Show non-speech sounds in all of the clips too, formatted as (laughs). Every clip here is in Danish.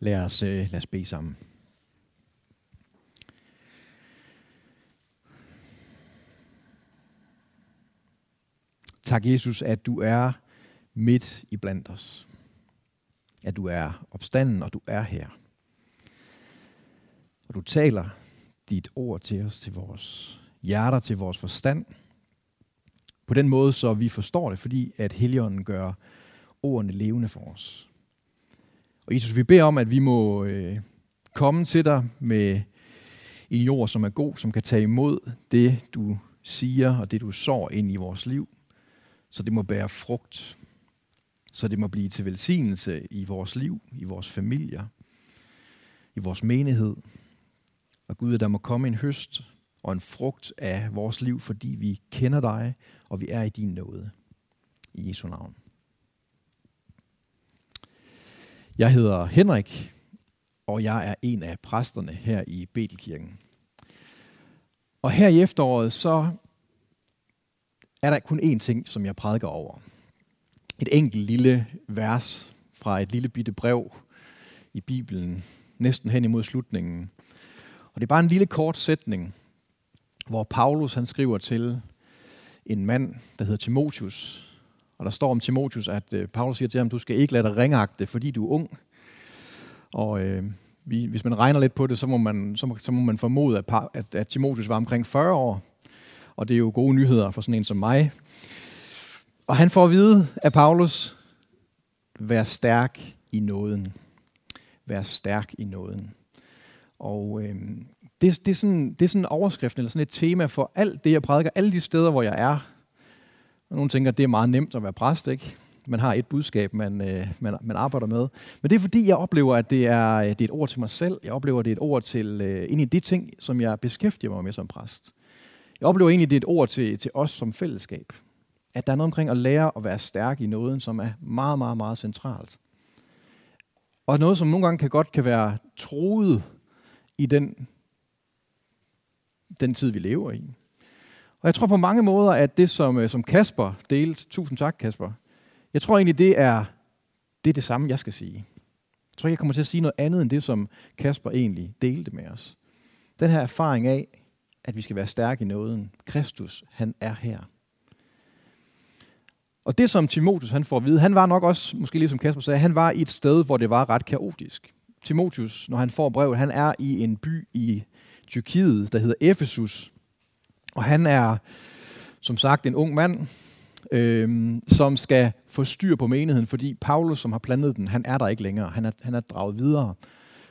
Lad os, øh, lad os bede sammen. Tak, Jesus, at du er midt i blandt os. At du er opstanden, og du er her. Og du taler dit ord til os, til vores hjerter, til vores forstand. På den måde, så vi forstår det, fordi at Helligånden gør ordene levende for os. Og Jesus, vi beder om, at vi må øh, komme til dig med en jord, som er god, som kan tage imod det, du siger, og det, du sår ind i vores liv, så det må bære frugt, så det må blive til velsignelse i vores liv, i vores familier, i vores menighed. Og Gud, at der må komme en høst og en frugt af vores liv, fordi vi kender dig, og vi er i din nåde. I Jesu navn. Jeg hedder Henrik, og jeg er en af præsterne her i Betelkirken. Og her i efteråret, så er der kun én ting, som jeg prædiker over. Et enkelt lille vers fra et lille bitte brev i Bibelen, næsten hen imod slutningen. Og det er bare en lille kort sætning, hvor Paulus han skriver til en mand, der hedder Timotius. Og der står om Timotius, at øh, Paulus siger til ham, du skal ikke lade dig ringagte, fordi du er ung. Og øh, vi, hvis man regner lidt på det, så må man, så må, så må man formode, at, at, at Timotius var omkring 40 år. Og det er jo gode nyheder for sådan en som mig. Og han får at vide af Paulus, vær stærk i nåden. Vær stærk i nåden. Og øh, det, det, er sådan, det er sådan en overskrift, eller sådan et tema for alt det, jeg prædiker, alle de steder, hvor jeg er. Og nogle tænker, at det er meget nemt at være præst, ikke? Man har et budskab, man, øh, man, man arbejder med. Men det er fordi, jeg oplever, at det er, øh, det er et ord til mig selv. Jeg oplever, at det er et ord til øh, ind i de ting, som jeg beskæftiger mig med som præst. Jeg oplever egentlig, at det er et ord til, til os som fællesskab. At der er noget omkring at lære at være stærk i noget, som er meget, meget, meget centralt. Og noget, som nogle gange kan godt kan være troet i den, den tid, vi lever i. Og jeg tror på mange måder, at det, som, øh, som Kasper delte, tusind tak Kasper, jeg tror egentlig, det er det, er det samme, jeg skal sige. Jeg tror ikke, jeg kommer til at sige noget andet end det, som Kasper egentlig delte med os. Den her erfaring af, at vi skal være stærke i nåden. Kristus, han er her. Og det, som Timotius han får at vide, han var nok også, måske ligesom Kasper sagde, han var i et sted, hvor det var ret kaotisk. Timotius, når han får brevet, han er i en by i Tyrkiet, der hedder Efesus. Og han er, som sagt, en ung mand, øh, som skal få styr på menigheden, fordi Paulus, som har plantet den, han er der ikke længere. Han er, han er draget videre.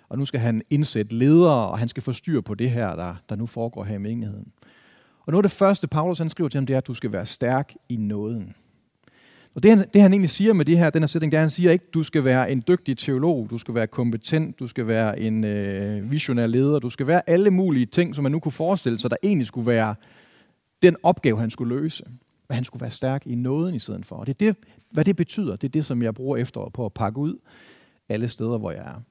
Og nu skal han indsætte ledere, og han skal få styr på det her, der, der nu foregår her i menigheden. Og noget af det første, Paulus han skriver til ham, det er, at du skal være stærk i nåden. Og det han, det han egentlig siger med det her, den her sætning, det er, han siger ikke, du skal være en dygtig teolog, du skal være kompetent, du skal være en øh, visionær leder, du skal være alle mulige ting, som man nu kunne forestille sig, der egentlig skulle være den opgave, han skulle løse. Men han skulle være stærk i nåden i stedet for. Og det er det, hvad det betyder, det er det, som jeg bruger efteråret på at pakke ud alle steder, hvor jeg er.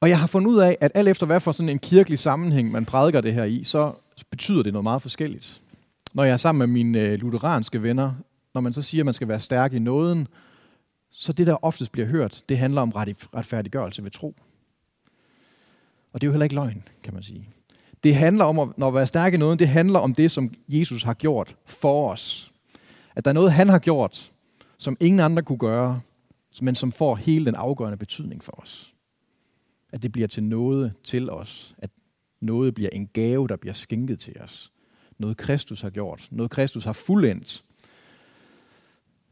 Og jeg har fundet ud af, at alt efter hvad for sådan en kirkelig sammenhæng, man prædiker det her i, så betyder det noget meget forskelligt. Når jeg er sammen med mine øh, lutheranske venner, når man så siger, at man skal være stærk i nåden, så det, der oftest bliver hørt, det handler om retfærdiggørelse ved tro. Og det er jo heller ikke løgn, kan man sige. Det handler om, at når at være stærk i nåden, det handler om det, som Jesus har gjort for os. At der er noget, han har gjort, som ingen andre kunne gøre, men som får hele den afgørende betydning for os at det bliver til noget til os. At noget bliver en gave, der bliver skænket til os. Noget Kristus har gjort. Noget Kristus har fuldendt.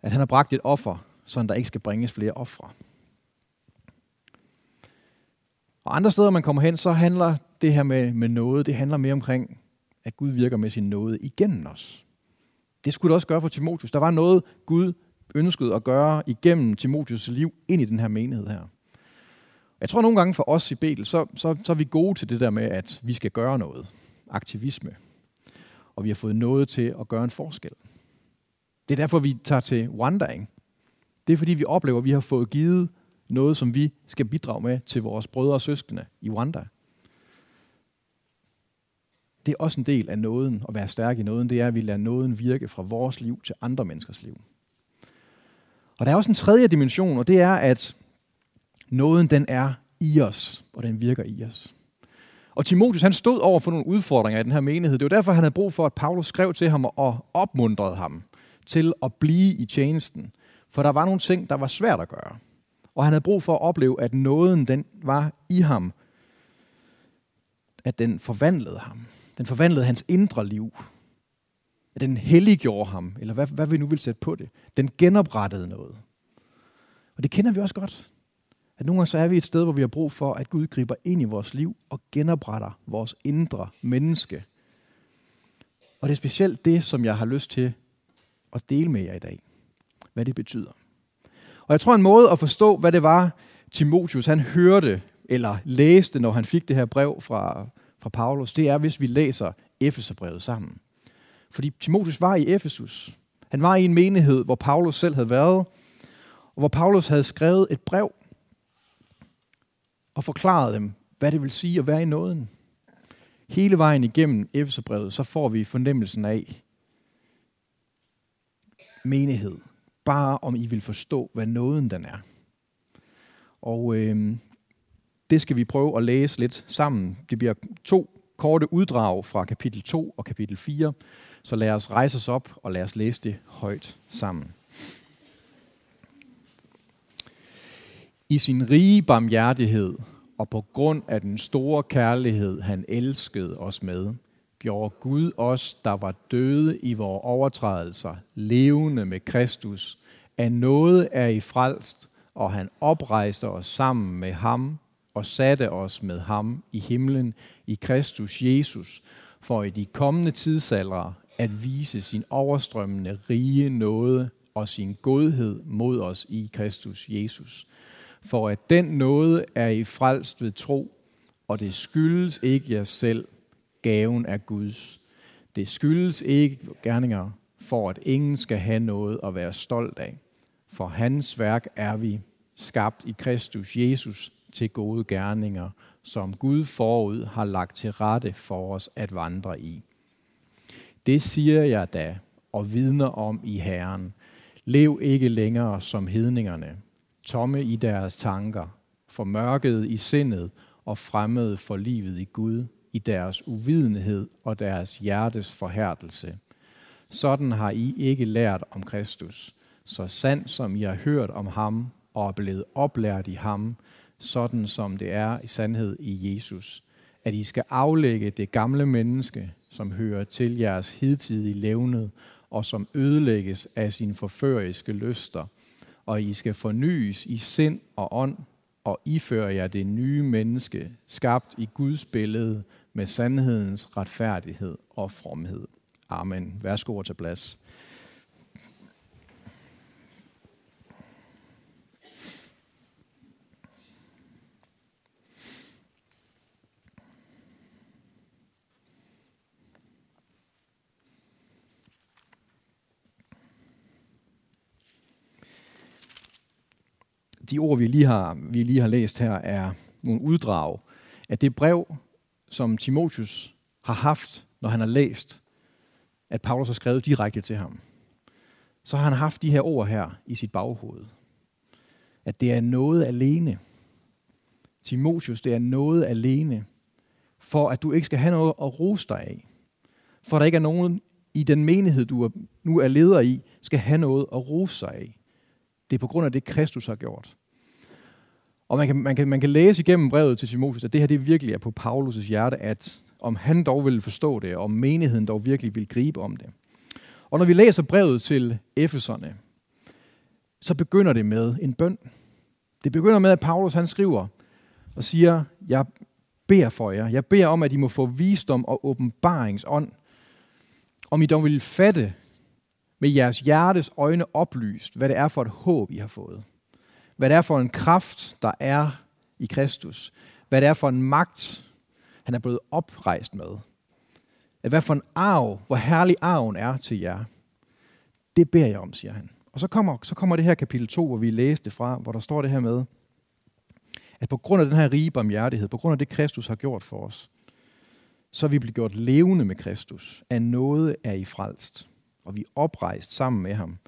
At han har bragt et offer, så der ikke skal bringes flere ofre. Og andre steder, man kommer hen, så handler det her med, med noget, det handler mere omkring, at Gud virker med sin nåde igennem os. Det skulle det også gøre for Timotius. Der var noget, Gud ønskede at gøre igennem Timotius liv ind i den her menighed her. Jeg tror nogle gange for os i Betel, så, så, så er vi gode til det der med, at vi skal gøre noget. Aktivisme. Og vi har fået noget til at gøre en forskel. Det er derfor, vi tager til wandering. Det er fordi, vi oplever, at vi har fået givet noget, som vi skal bidrage med til vores brødre og søskende i Wanda. Det er også en del af nåden, at være stærk i nåden, det er, at vi lader nåden virke fra vores liv til andre menneskers liv. Og der er også en tredje dimension, og det er, at Nåden den er i os, og den virker i os. Og Timotheus han stod over for nogle udfordringer i den her menighed. Det var derfor, han havde brug for, at Paulus skrev til ham og opmuntrede ham til at blive i tjenesten. For der var nogle ting, der var svært at gøre. Og han havde brug for at opleve, at nåden den var i ham. At den forvandlede ham. Den forvandlede hans indre liv. At den helliggjorde ham, eller hvad, hvad vi nu vil sætte på det. Den genoprettede noget. Og det kender vi også godt. At nogle gange så er vi et sted, hvor vi har brug for, at Gud griber ind i vores liv og genopretter vores indre menneske. Og det er specielt det, som jeg har lyst til at dele med jer i dag. Hvad det betyder. Og jeg tror, en måde at forstå, hvad det var, Timotius han hørte eller læste, når han fik det her brev fra, fra Paulus, det er, hvis vi læser Efeserbrevet sammen. Fordi Timotius var i Efesus. Han var i en menighed, hvor Paulus selv havde været, og hvor Paulus havde skrevet et brev og forklaret dem, hvad det vil sige at være i nåden. Hele vejen igennem Efeserbrevet, så får vi fornemmelsen af menighed. Bare om I vil forstå, hvad nåden den er. Og øh, det skal vi prøve at læse lidt sammen. Det bliver to korte uddrag fra kapitel 2 og kapitel 4. Så lad os rejse os op og lad os læse det højt sammen. I sin rige barmhjertighed og på grund af den store kærlighed, han elskede os med, gjorde Gud os, der var døde i vores overtrædelser, levende med Kristus. Af noget er I frelst, og han oprejste os sammen med ham og satte os med ham i himlen i Kristus Jesus, for i de kommende tidsalder at vise sin overstrømmende rige nåde og sin godhed mod os i Kristus Jesus. For at den nåde er i frelst ved tro, og det skyldes ikke jer selv, gaven er Guds. Det skyldes ikke gerninger, for at ingen skal have noget at være stolt af. For hans værk er vi skabt i Kristus Jesus til gode gerninger, som Gud forud har lagt til rette for os at vandre i. Det siger jeg da, og vidner om i Herren. Lev ikke længere som hedningerne, tomme i deres tanker, formørket i sindet og fremmede for livet i Gud, i deres uvidenhed og deres hjertes forhærdelse. Sådan har I ikke lært om Kristus, så sandt som I har hørt om ham og er blevet oplært i ham, sådan som det er i sandhed i Jesus, at I skal aflægge det gamle menneske, som hører til jeres hidtidige levned, og som ødelægges af sine forføriske lyster, og I skal fornyes i sind og ånd, og iføre jer det nye menneske, skabt i Guds billede med sandhedens retfærdighed og fromhed. Amen. Værsgo til plads. de ord, vi lige, har, vi lige har læst her, er nogle uddrag af det brev, som Timotius har haft, når han har læst, at Paulus har skrevet direkte til ham. Så har han haft de her ord her i sit baghoved. At det er noget alene. Timotius, det er noget alene, for at du ikke skal have noget at rose dig af. For der ikke er nogen i den menighed, du nu er leder i, skal have noget at rose sig af. Det er på grund af det, Kristus har gjort. Og man kan, man, kan, man kan læse igennem brevet til Timotheus, at det her det virkelig er på Paulus' hjerte, at om han dog vil forstå det, og om menigheden dog virkelig vil gribe om det. Og når vi læser brevet til Efeserne, så begynder det med en bøn. Det begynder med, at Paulus han skriver og siger, jeg beder for jer. Jeg beder om, at I må få visdom og åbenbaringsånd. Om I dog vil fatte med jeres hjertes øjne oplyst, hvad det er for et håb, I har fået hvad det er for en kraft, der er i Kristus. Hvad det er for en magt, han er blevet oprejst med. At Hvad for en arv, hvor herlig arven er til jer. Det beder jeg om, siger han. Og så kommer, så kommer det her kapitel 2, hvor vi læste fra, hvor der står det her med, at på grund af den her rige barmhjertighed, på grund af det, Kristus har gjort for os, så er vi blevet gjort levende med Kristus. Af noget er I frelst, og vi er oprejst sammen med ham.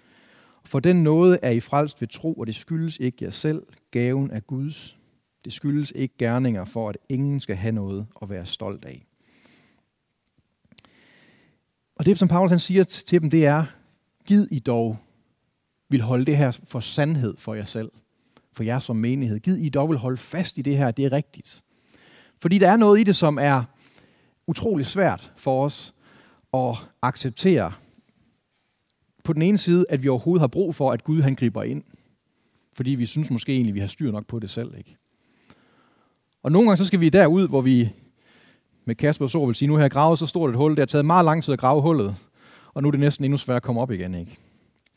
For den nåde er I frelst ved tro, og det skyldes ikke jer selv. Gaven er Guds. Det skyldes ikke gerninger for, at ingen skal have noget at være stolt af. Og det, som Paulus han siger til dem, det er, Gid I dog vil holde det her for sandhed for jer selv, for jer som menighed. Gid I dog vil holde fast i det her, det er rigtigt. Fordi der er noget i det, som er utrolig svært for os at acceptere. På den ene side, at vi overhovedet har brug for, at Gud han griber ind. Fordi vi synes måske egentlig, vi har styr nok på det selv. Ikke? Og nogle gange så skal vi derud, hvor vi med Kasper så vil sige, nu har jeg gravet så stort et hul, det har taget meget lang tid at grave hullet, og nu er det næsten endnu sværere at komme op igen, ikke?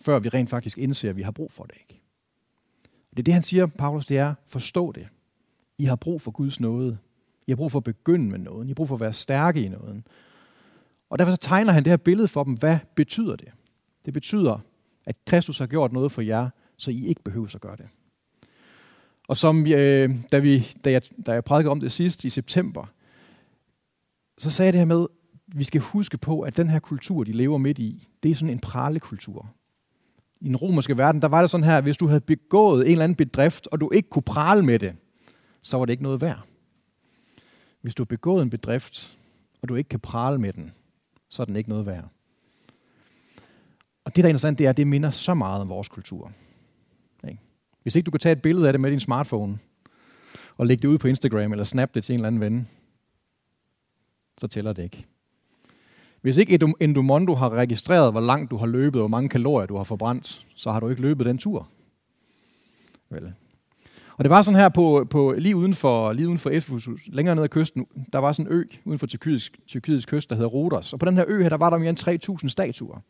før vi rent faktisk indser, at vi har brug for det. Ikke? Det er det, han siger, Paulus, det er, forstå det. I har brug for Guds nåde. I har brug for at begynde med noget. I har brug for at være stærke i noget. Og derfor så tegner han det her billede for dem. Hvad betyder det? Det betyder, at Kristus har gjort noget for jer, så I ikke behøver at gøre det. Og som øh, da, vi, da, jeg, da jeg prædikede om det sidst i september, så sagde jeg det her med, vi skal huske på, at den her kultur, de lever midt i, det er sådan en pralekultur. I den romerske verden, der var det sådan her, hvis du havde begået en eller anden bedrift, og du ikke kunne prale med det, så var det ikke noget værd. Hvis du har begået en bedrift, og du ikke kan prale med den, så er den ikke noget værd. Det, der er interessant, det er, at det minder så meget om vores kultur. Hvis ikke du kan tage et billede af det med din smartphone, og lægge det ud på Instagram, eller snap det til en eller anden ven, så tæller det ikke. Hvis ikke Endomondo har registreret, hvor langt du har løbet, og hvor mange kalorier du har forbrændt, så har du ikke løbet den tur. Vel. Og det var sådan her på, på lige uden for, lige uden for Efesus, længere ned ad kysten, der var sådan en ø uden for Tyrkiets, Tyrkiets kyst, der hedder Rodos. Og på den her ø her, der var der mere end 3.000 statuer.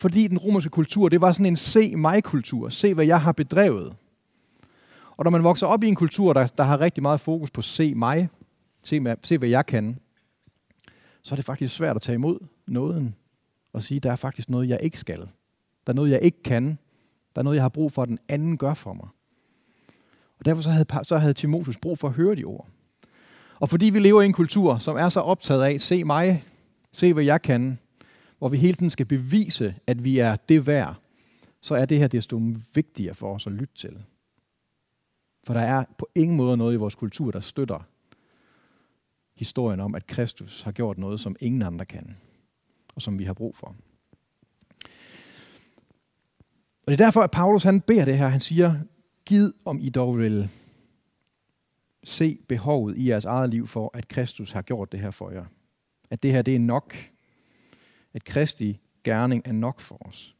Fordi den romerske kultur, det var sådan en se mig-kultur. Se, hvad jeg har bedrevet. Og når man vokser op i en kultur, der, der har rigtig meget fokus på se mig, se, se hvad jeg kan, så er det faktisk svært at tage imod nåden og sige, der er faktisk noget, jeg ikke skal. Der er noget, jeg ikke kan. Der er noget, jeg har brug for, at den anden gør for mig. Og derfor så havde, så havde Timotheus brug for at høre de ord. Og fordi vi lever i en kultur, som er så optaget af, se mig, se hvad jeg kan, hvor vi hele tiden skal bevise, at vi er det værd, så er det her desto vigtigere for os at lytte til. For der er på ingen måde noget i vores kultur, der støtter historien om, at Kristus har gjort noget, som ingen andre kan, og som vi har brug for. Og det er derfor, at Paulus han beder det her. Han siger, giv om I dog vil se behovet i jeres eget liv for, at Kristus har gjort det her for jer. At det her det er nok. At Kristi gerning er nok for os.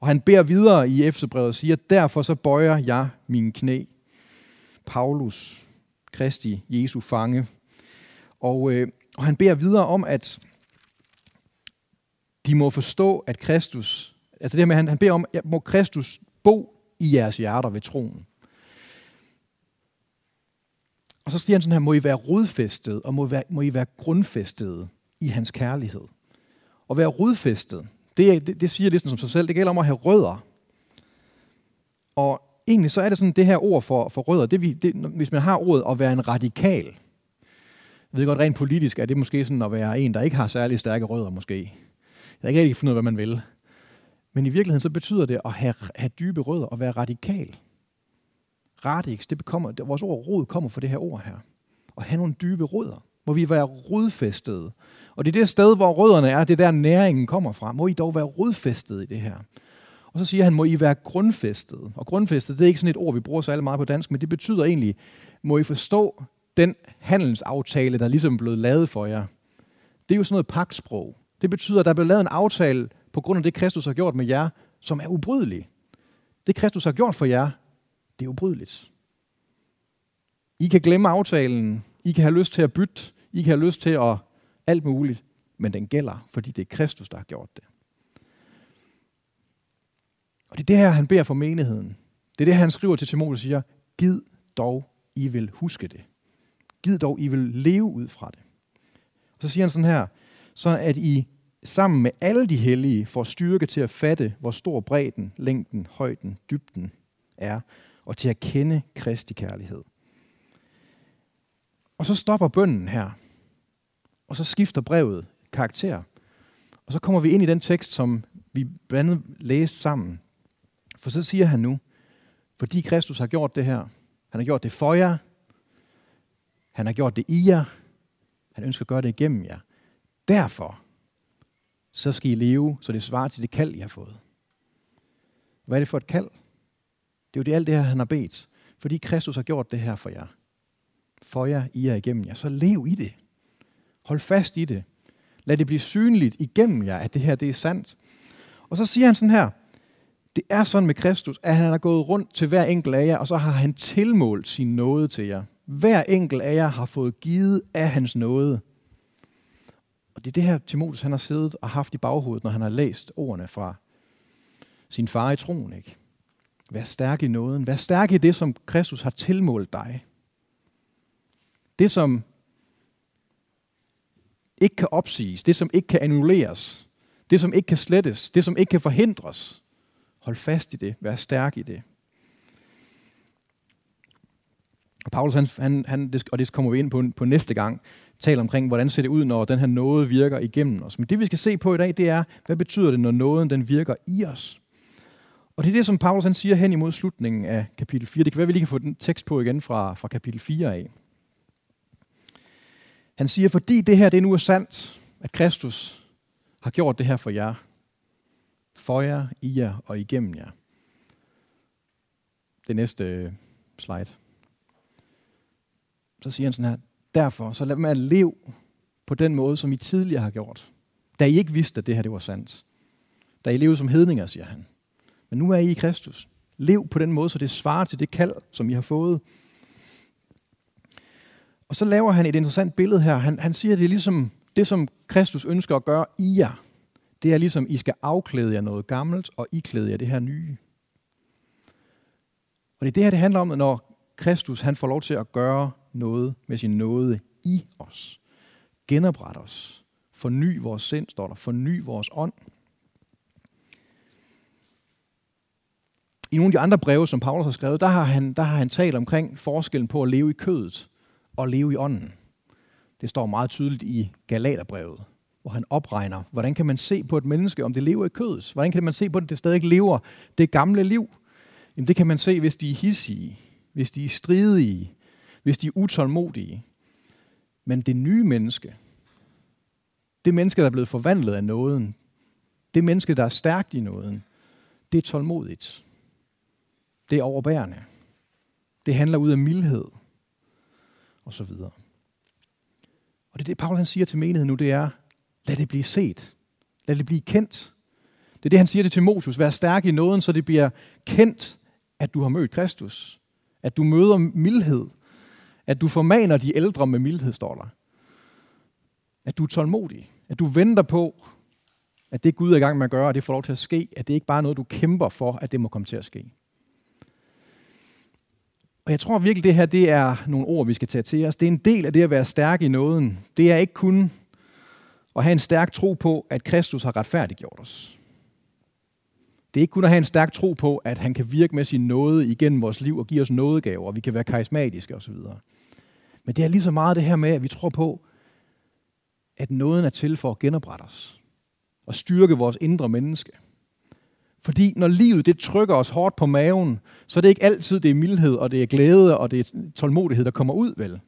Og han beder videre i Efterbrevet og siger, derfor så bøjer jeg mine knæ. Paulus, Kristi, Jesu fange, og, øh, og han beder videre om, at de må forstå, at Kristus, altså det her med, han, han beder om, at må Kristus bo i jeres hjerter ved troen. Og så siger han sådan her, må I være rodfæstet, og må I være, må I være grundfæstet i hans kærlighed at være rodfæstet, det, det, det siger lidt som sig selv, det gælder om at have rødder. Og egentlig så er det sådan, det her ord for, for rødder, det, vi, det, hvis man har ordet at være en radikal, jeg ved godt, rent politisk er det måske sådan at være en, der ikke har særlig stærke rødder måske. Jeg har ikke rigtig fundet ud af, hvad man vil. Men i virkeligheden så betyder det at have, have dybe rødder og være radikal. Radix, det kommer, det, vores ord rod kommer fra det her ord her. Og have nogle dybe rødder, må vi være rodfæstede. Og det er det sted, hvor rødderne er, det er der næringen kommer fra. Må I dog være rodfæstet i det her. Og så siger han, må I være grundfæstet. Og grundfæstet, det er ikke sådan et ord, vi bruger så meget på dansk, men det betyder egentlig, må I forstå den handelsaftale, der ligesom er blevet lavet for jer, det er jo sådan noget paksprog. Det betyder, at der er blevet lavet en aftale på grund af det, Kristus har gjort med jer, som er ubrydelig. Det, Kristus har gjort for jer, det er ubrydeligt. I kan glemme aftalen. I kan have lyst til at bytte. I kan have lyst til at alt muligt. Men den gælder, fordi det er Kristus, der har gjort det. Og det er det her, han beder for menigheden. Det er det, han skriver til Timotheus og siger, Gid dog, I vil huske det. Gid dog, I vil leve ud fra det. Og så siger han sådan her, så at I sammen med alle de hellige får styrke til at fatte, hvor stor bredden, længden, højden, dybden er, og til at kende Kristi kærlighed. Og så stopper bønden her, og så skifter brevet karakter. Og så kommer vi ind i den tekst, som vi blandt andet læste sammen For så siger han nu, fordi Kristus har gjort det her, han har gjort det for jer, han har gjort det i jer, han ønsker at gøre det igennem jer. Derfor, så skal I leve, så det svarer til det kald, I har fået. Hvad er det for et kald? Det er jo det alt det her, han har bedt. Fordi Kristus har gjort det her for jer. For jer, I jer, igennem jer. Så lev i det. Hold fast i det. Lad det blive synligt igennem jer, at det her det er sandt. Og så siger han sådan her, det er sådan med Kristus, at han har gået rundt til hver enkelt af jer, og så har han tilmålt sin nåde til jer. Hver enkelt af jer har fået givet af hans nåde. Og det er det her, Timotheus han har siddet og haft i baghovedet, når han har læst ordene fra sin far i troen. Ikke? Vær stærk i nåden. Vær stærk i det, som Kristus har tilmålt dig. Det, som ikke kan opsiges, det, som ikke kan annulleres, det, som ikke kan slettes, det, som ikke kan forhindres. Hold fast i det. Vær stærk i det. Og Paulus, han, han, han, og det kommer vi ind på, på næste gang, taler omkring, hvordan ser det ud, når den her nåde virker igennem os. Men det, vi skal se på i dag, det er, hvad betyder det, når nåden den virker i os? Og det er det, som Paulus han siger hen imod slutningen af kapitel 4. Det kan være, at vi lige kan få den tekst på igen fra, fra kapitel 4 af. Han siger, fordi det her det nu er sandt, at Kristus har gjort det her for jer, for jer, i jer og igennem jer. Det næste øh, slide. Så siger han sådan her, derfor så lad mig leve på den måde, som I tidligere har gjort. Da I ikke vidste, at det her det var sandt. Da I levede som hedninger, siger han. Men nu er I i Kristus. Lev på den måde, så det svarer til det kald, som I har fået. Og så laver han et interessant billede her. Han, han siger, at det er ligesom det, som Kristus ønsker at gøre i jer. Det er ligesom, I skal afklæde jer noget gammelt, og iklæde jer det her nye. Og det er det her, det handler om, når Kristus han får lov til at gøre noget med sin nåde i os. Genopret os. Forny vores sind, står der. Forny vores ånd. I nogle af de andre breve, som Paulus har skrevet, der har han, der har han talt omkring forskellen på at leve i kødet og leve i ånden. Det står meget tydeligt i Galaterbrevet, hvor han opregner, hvordan kan man se på et menneske, om det lever i kødet? Hvordan kan man se på, at det stadig lever det gamle liv? Jamen det kan man se, hvis de er hissige, hvis de er stridige, hvis de er utålmodige. Men det nye menneske, det menneske, der er blevet forvandlet af nåden, det menneske, der er stærkt i nåden, det er tålmodigt. Det er overbærende. Det handler ud af mildhed. Og så videre. Og det er det, Paul han siger til menigheden nu, det er, lad det blive set. Lad det blive kendt. Det er det, han siger til Timotheus. Vær stærk i nåden, så det bliver kendt, at du har mødt Kristus. At du møder mildhed. At du formaner de ældre med mildhed, står der. At du er tålmodig. At du venter på, at det Gud er i gang med at gøre, og det får lov til at ske. At det ikke bare er noget, du kæmper for, at det må komme til at ske. Og jeg tror virkelig, det her det er nogle ord, vi skal tage til os. Det er en del af det at være stærk i nåden. Det er ikke kun at have en stærk tro på, at Kristus har retfærdiggjort os. Det er ikke kun at have en stærk tro på, at han kan virke med sin nåde igennem vores liv og give os nådegaver, og vi kan være karismatiske osv. Men det er lige så meget det her med, at vi tror på, at nåden er til for at genoprette os og styrke vores indre menneske. Fordi når livet det trykker os hårdt på maven, så er det ikke altid det er mildhed, og det er glæde, og det er tålmodighed, der kommer ud, vel?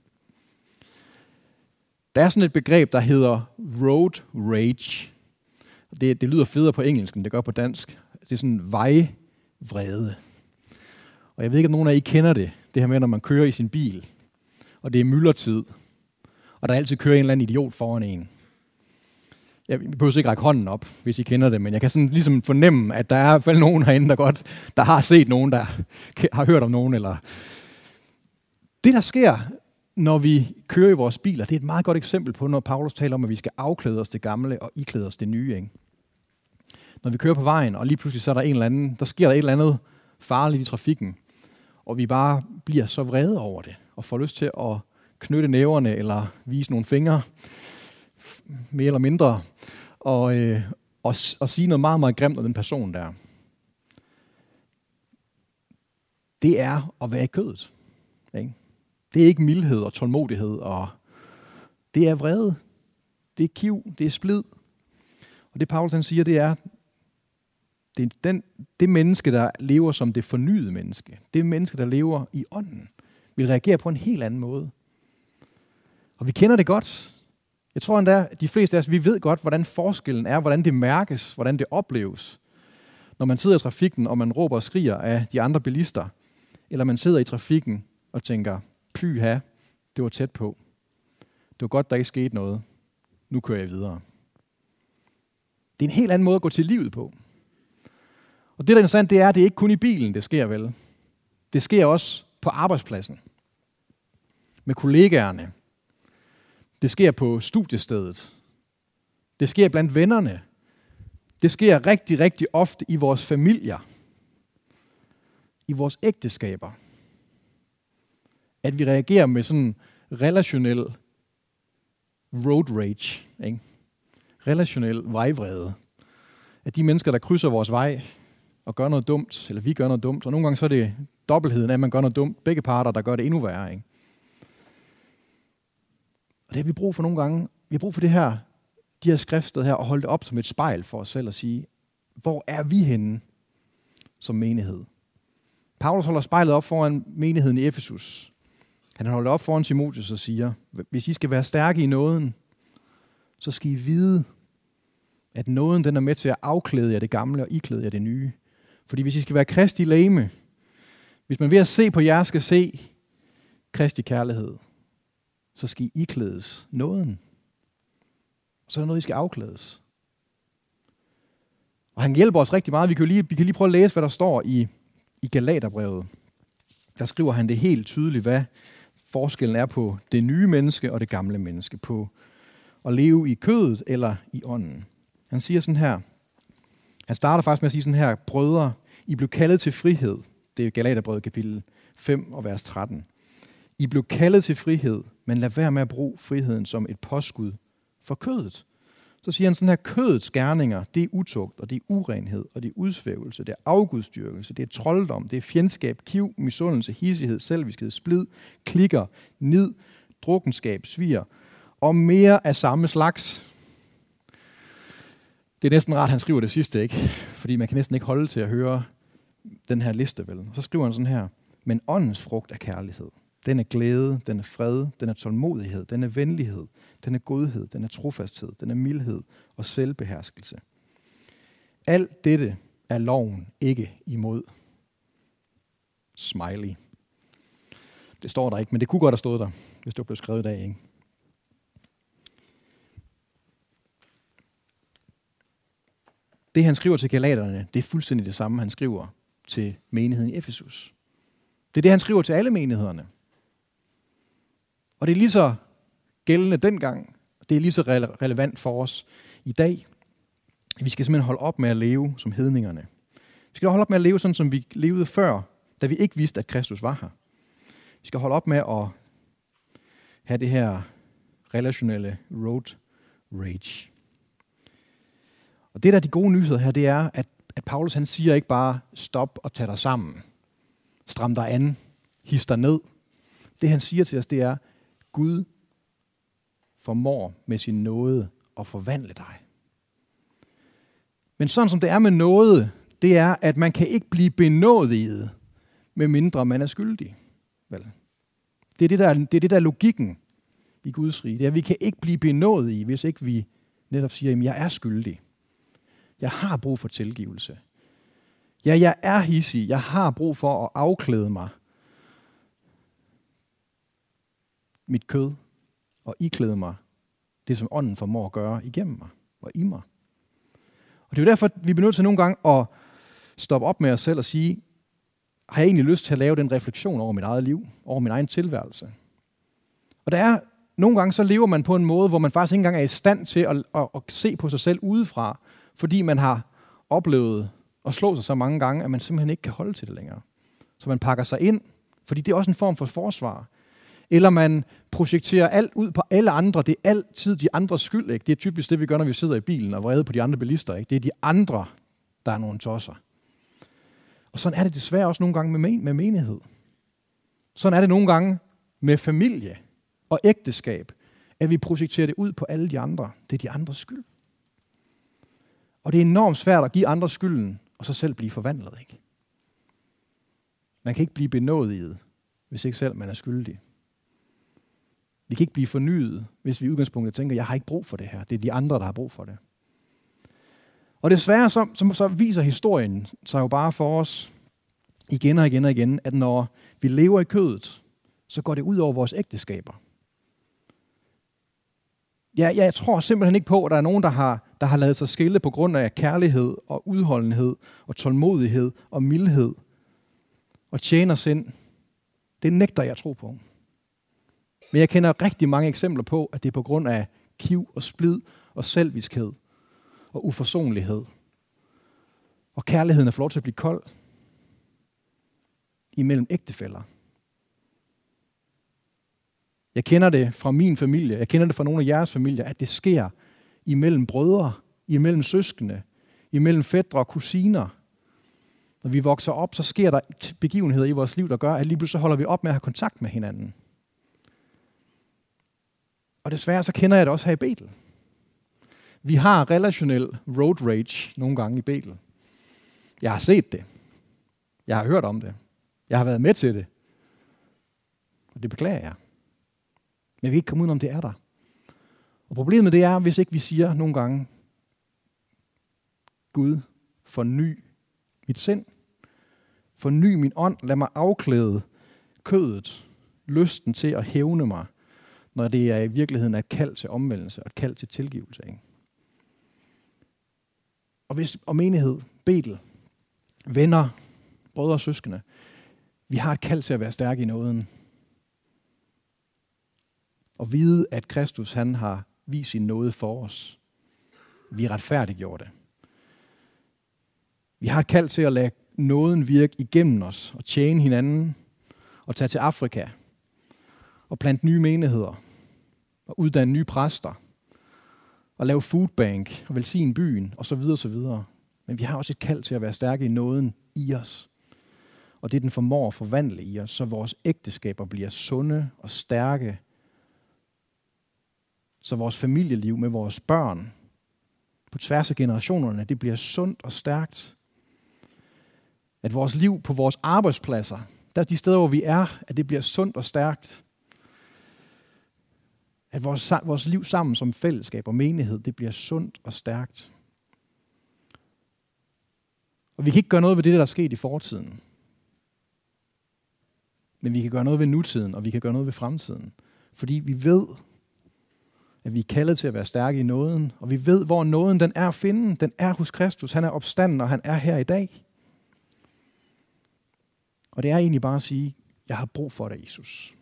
Der er sådan et begreb, der hedder road rage. Det, det lyder federe på engelsk, end det gør på dansk. Det er sådan vejvrede. Og jeg ved ikke, om nogen af I kender det. Det her med, når man kører i sin bil, og det er myldretid, og der altid kører en eller anden idiot foran en jeg behøver ikke række hånden op, hvis I kender det, men jeg kan sådan ligesom fornemme, at der er i hvert fald nogen herinde, der godt, der har set nogen, der (laughs) har hørt om nogen. Eller det, der sker, når vi kører i vores biler, det er et meget godt eksempel på, når Paulus taler om, at vi skal afklæde os det gamle og iklæde os det nye. Ikke? Når vi kører på vejen, og lige pludselig så er der en eller anden, der sker der et eller andet farligt i trafikken, og vi bare bliver så vrede over det, og får lyst til at knytte næverne eller vise nogle fingre, mere eller mindre, og, øh, og, og sige noget meget, meget grimt om den person der. Det er at være i kødet. Ikke? Det er ikke mildhed og tålmodighed, og det er vrede. Det er kiv, det er splid. Og det Paulus han siger, det er, Det er den, det menneske, der lever som det fornyede menneske. Det menneske, der lever i ånden, vil reagere på en helt anden måde. Og vi kender det godt. Jeg tror endda, at de fleste af os, vi ved godt, hvordan forskellen er, hvordan det mærkes, hvordan det opleves. Når man sidder i trafikken, og man råber og skriger af de andre bilister, eller man sidder i trafikken og tænker, pyha, det var tæt på. Det var godt, der ikke skete noget. Nu kører jeg videre. Det er en helt anden måde at gå til livet på. Og det, der er interessant, det er, at det ikke kun i bilen, det sker vel. Det sker også på arbejdspladsen. Med kollegaerne. Det sker på studiestedet. Det sker blandt vennerne. Det sker rigtig, rigtig ofte i vores familier. I vores ægteskaber. At vi reagerer med sådan relationel road rage. Ikke? Relationel vejvrede. At de mennesker, der krydser vores vej og gør noget dumt, eller vi gør noget dumt, og nogle gange så er det dobbeltheden af, at man gør noget dumt, begge parter, der gør det endnu værre. Ikke? Det har vi brug for nogle gange. Vi har brug for det her, de her skriftsted her, og holde det op som et spejl for os selv og sige, hvor er vi henne som menighed? Paulus holder spejlet op foran menigheden i Efesus. Han holder op foran Timotheus og siger, hvis I skal være stærke i nåden, så skal I vide, at nåden den er med til at afklæde jer det gamle og iklæde jer det nye. Fordi hvis I skal være kristi lame, hvis man ved at se på jer skal se kristi kærlighed, så skal I iklædes nåden. Og så er der noget, I skal afklædes. Og han hjælper os rigtig meget. Vi kan lige, vi kan lige prøve at læse, hvad der står i, i Galaterbrevet. Der skriver han det helt tydeligt, hvad forskellen er på det nye menneske og det gamle menneske. På at leve i kødet eller i ånden. Han siger sådan her. Han starter faktisk med at sige sådan her. Brødre, I blev kaldet til frihed. Det er Galaterbrevet kapitel 5 og vers 13. I blev kaldet til frihed, men lad være med at bruge friheden som et påskud for kødet. Så siger han sådan her, kødets gerninger, det er utugt, og det er urenhed, og det er udsvævelse, det er afgudstyrkelse, det er trolddom, det er fjendskab, kiv, misundelse, hissighed, selviskhed, splid, klikker, nid, drukkenskab, svir, og mere af samme slags. Det er næsten rart, han skriver det sidste, ikke? Fordi man kan næsten ikke holde til at høre den her liste, vel? Så skriver han sådan her, men åndens frugt er kærlighed. Den er glæde, den er fred, den er tålmodighed, den er venlighed, den er godhed, den er trofasthed, den er mildhed og selvbeherskelse. Alt dette er loven ikke imod. Smiley. Det står der ikke, men det kunne godt have stået der, hvis det var blevet skrevet i dag. Ikke? Det han skriver til galaterne, det er fuldstændig det samme, han skriver til menigheden i Efesus. Det er det, han skriver til alle menighederne. Og det er lige så gældende dengang, det er lige så relevant for os i dag. Vi skal simpelthen holde op med at leve som hedningerne. Vi skal holde op med at leve sådan, som vi levede før, da vi ikke vidste, at Kristus var her. Vi skal holde op med at have det her relationelle road rage. Og det der er de gode nyheder her, det er, at, at Paulus han siger ikke bare, stop og tag dig sammen. Stram dig an. His dig ned. Det han siger til os, det er, Gud formår med sin nåde at forvandle dig. Men sådan som det er med noget, det er, at man kan ikke blive benådiget, med mindre man er skyldig. Vel? Det er det, der, det er det, der er logikken i Guds rige. Det er, at vi kan ikke blive benådet hvis ikke vi netop siger, at jeg er skyldig. Jeg har brug for tilgivelse. Ja, jeg er hissig. Jeg har brug for at afklæde mig mit kød og iklæde mig det, som ånden formår at gøre igennem mig og i mig. Og det er jo derfor, vi bliver nødt til nogle gange at stoppe op med os selv og sige, har jeg egentlig lyst til at lave den refleksion over mit eget liv, over min egen tilværelse? Og der er nogle gange, så lever man på en måde, hvor man faktisk ikke engang er i stand til at, at, at se på sig selv udefra, fordi man har oplevet at slå sig så mange gange, at man simpelthen ikke kan holde til det længere. Så man pakker sig ind, fordi det er også en form for forsvar. Eller man projekterer alt ud på alle andre. Det er altid de andres skyld. Ikke? Det er typisk det, vi gør, når vi sidder i bilen og vrede på de andre bilister. Ikke? Det er de andre, der er nogle tosser. Og sådan er det desværre også nogle gange med, med menighed. Sådan er det nogle gange med familie og ægteskab, at vi projekterer det ud på alle de andre. Det er de andres skyld. Og det er enormt svært at give andre skylden, og så selv blive forvandlet. Ikke? Man kan ikke blive benådet, hvis ikke selv man er skyldig. Vi kan ikke blive fornyet, hvis vi i udgangspunktet tænker, jeg har ikke brug for det her. Det er de andre, der har brug for det. Og desværre så, så, så viser historien sig jo bare for os igen og igen og igen, at når vi lever i kødet, så går det ud over vores ægteskaber. Ja, jeg tror simpelthen ikke på, at der er nogen, der har, der har lavet sig skille på grund af kærlighed og udholdenhed og tålmodighed og mildhed og tjener sind. Det nægter jeg tro på. Men jeg kender rigtig mange eksempler på, at det er på grund af kiv og splid og selviskhed og uforsonlighed. Og kærligheden er for lov til at blive kold imellem ægtefæller. Jeg kender det fra min familie, jeg kender det fra nogle af jeres familier, at det sker imellem brødre, imellem søskende, imellem fædre og kusiner. Når vi vokser op, så sker der begivenheder i vores liv, der gør, at lige pludselig holder vi op med at have kontakt med hinanden. Og desværre så kender jeg det også her i Betel. Vi har relationel road rage nogle gange i Betel. Jeg har set det. Jeg har hørt om det. Jeg har været med til det. Og det beklager jeg. Men vi kan ikke komme ud om det er der. Og problemet det er, hvis ikke vi siger nogle gange, Gud, forny mit sind. Forny min ånd. Lad mig afklæde kødet, lysten til at hævne mig, når det er i virkeligheden et kald til omvendelse og et kald til tilgivelse. Ikke? Og hvis og menighed, Betel, venner, brødre og søskende, vi har et kald til at være stærke i nåden. Og vide, at Kristus han har vist sin nåde for os. Vi er retfærdiggjorte. Vi har et kald til at lade nåden virke igennem os og tjene hinanden og tage til Afrika og plante nye menigheder og uddanne nye præster og lave foodbank og velsigne byen og så videre, så videre. Men vi har også et kald til at være stærke i nåden i os. Og det den formår at forvandle i os, så vores ægteskaber bliver sunde og stærke. Så vores familieliv med vores børn på tværs af generationerne, det bliver sundt og stærkt. At vores liv på vores arbejdspladser, der er de steder, hvor vi er, at det bliver sundt og stærkt. At vores, vores liv sammen som fællesskab og menighed, det bliver sundt og stærkt. Og vi kan ikke gøre noget ved det, der er sket i fortiden. Men vi kan gøre noget ved nutiden, og vi kan gøre noget ved fremtiden. Fordi vi ved, at vi er kaldet til at være stærke i nåden, og vi ved, hvor nåden den er at finde. Den er hos Kristus. Han er opstanden, og han er her i dag. Og det er egentlig bare at sige, jeg har brug for dig, Jesus.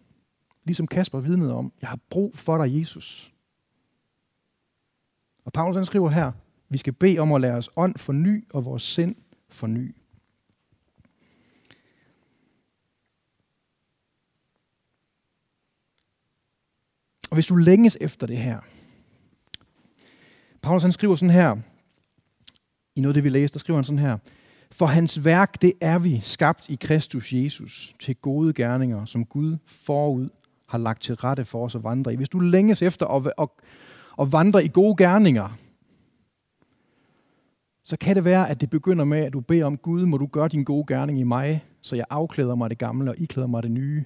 Ligesom Kasper vidnede om, jeg har brug for dig, Jesus. Og Paulus han skriver her, vi skal bede om at lade os ånd forny og vores sind forny. Og hvis du længes efter det her, Paulus han skriver sådan her, i noget af det vi læste, der skriver han sådan her, for hans værk, det er vi skabt i Kristus Jesus til gode gerninger, som Gud forud har lagt til rette for os at vandre i. Hvis du længes efter at, at, at vandre i gode gerninger, så kan det være, at det begynder med, at du beder om, Gud, må du gøre din gode gerning i mig, så jeg afklæder mig det gamle og iklæder mig det nye,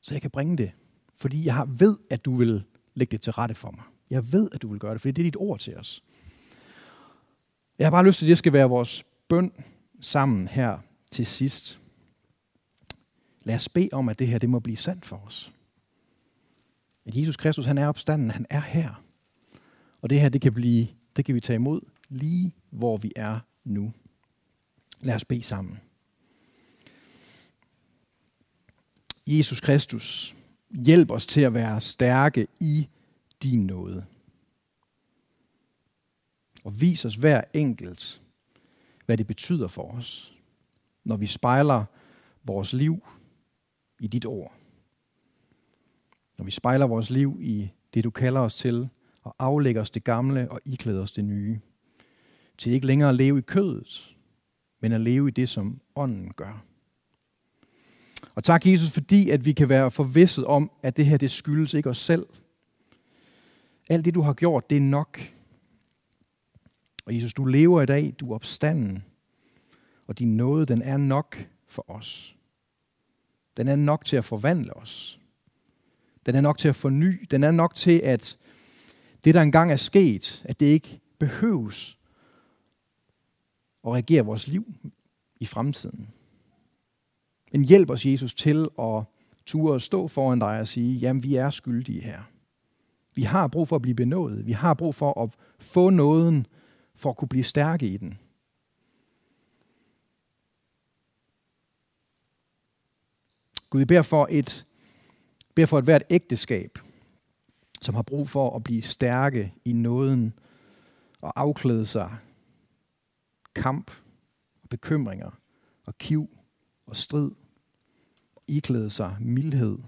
så jeg kan bringe det. Fordi jeg ved, at du vil lægge det til rette for mig. Jeg ved, at du vil gøre det, fordi det er dit ord til os. Jeg har bare lyst til, at det skal være vores bøn sammen her til sidst. Lad os bede om, at det her det må blive sandt for os. At Jesus Kristus, han er opstanden, han er her. Og det her, det kan, blive, det kan vi tage imod lige hvor vi er nu. Lad os bede sammen. Jesus Kristus, hjælp os til at være stærke i din nåde. Og vis os hver enkelt, hvad det betyder for os, når vi spejler vores liv i dit ord. Når vi spejler vores liv i det, du kalder os til, og aflægger os det gamle og iklæder os det nye. Til ikke længere at leve i kødet, men at leve i det, som ånden gør. Og tak, Jesus, fordi at vi kan være forvisset om, at det her, det skyldes ikke os selv. Alt det, du har gjort, det er nok. Og Jesus, du lever i dag, du er opstanden, og din nåde, den er nok for os. Den er nok til at forvandle os. Den er nok til at forny. Den er nok til, at det, der engang er sket, at det ikke behøves at regere vores liv i fremtiden. Men hjælp os, Jesus, til at ture og stå foran dig og sige, jamen vi er skyldige her. Vi har brug for at blive benådet. Vi har brug for at få nåden, for at kunne blive stærke i den. Gud, vi beder for et, beder for et hvert ægteskab, som har brug for at blive stærke i nåden og afklæde sig kamp og bekymringer og kiv og strid og iklæde sig mildhed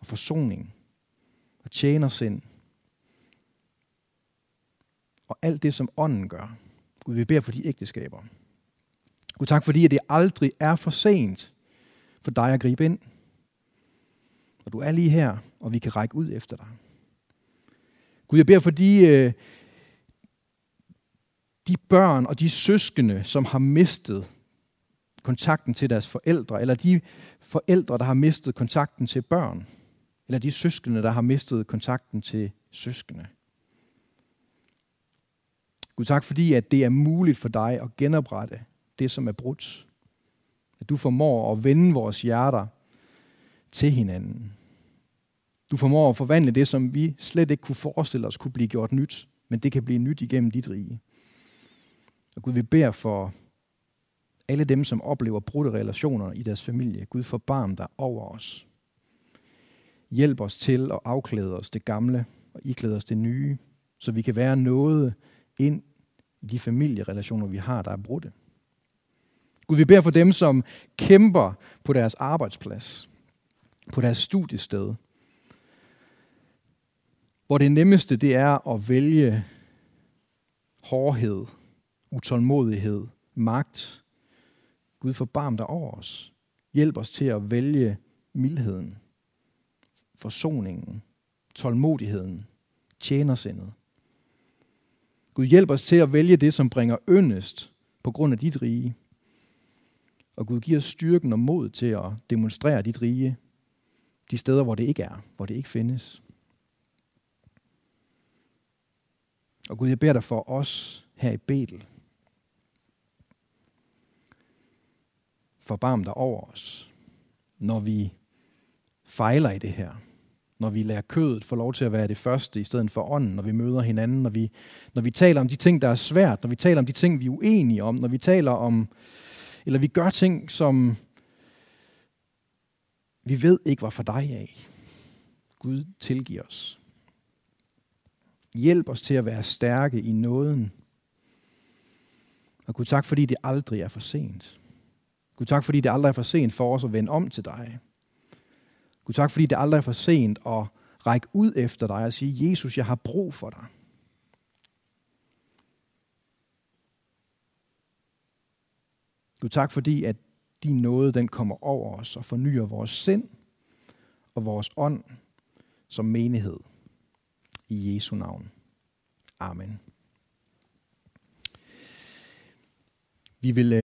og forsoning og tjenersind og alt det, som ånden gør. Gud, vi beder for de ægteskaber. Gud, tak fordi, at det aldrig er for sent for dig at gribe ind. Og du er lige her, og vi kan række ud efter dig. Gud, jeg beder for de, øh, de børn og de søskende, som har mistet kontakten til deres forældre, eller de forældre, der har mistet kontakten til børn, eller de søskende, der har mistet kontakten til søskende. Gud, tak fordi, at det er muligt for dig at genoprette det, som er brudt. At du formår at vende vores hjerter til hinanden. Du formår at forvandle det, som vi slet ikke kunne forestille os kunne blive gjort nyt, men det kan blive nyt igennem dit rige. Og Gud, vi beder for alle dem, som oplever brudte relationer i deres familie. Gud, forbarm dig over os. Hjælp os til at afklæde os det gamle og iklæde os det nye, så vi kan være noget ind i de familierelationer, vi har, der er brudte. Gud, vi beder for dem, som kæmper på deres arbejdsplads, på deres studiested, hvor det nemmeste det er at vælge hårdhed, utålmodighed, magt. Gud forbarm dig over os. Hjælp os til at vælge mildheden, forsoningen, tålmodigheden, tjenersindet. Gud hjælp os til at vælge det, som bringer yndest på grund af dit rige. Og Gud giver os styrken og mod til at demonstrere dit rige de steder, hvor det ikke er, hvor det ikke findes. Og Gud, jeg beder dig for os her i Betel. Forbarm dig over os, når vi fejler i det her. Når vi lader kødet få lov til at være det første i stedet for ånden, når vi møder hinanden, når vi, når vi taler om de ting, der er svært, når vi taler om de ting, vi er uenige om, når vi taler om, eller vi gør ting, som vi ved ikke var for dig af. Gud tilgiver os. Hjælp os til at være stærke i nåden. Og Gud tak, fordi det aldrig er for sent. Gud tak, fordi det aldrig er for sent for os at vende om til dig. Gud tak, fordi det aldrig er for sent at række ud efter dig og sige, Jesus, jeg har brug for dig. Gud tak, fordi at din nåde den kommer over os og fornyer vores sind og vores ånd som menighed. I Jesu navn. Amen. Vi vil øh,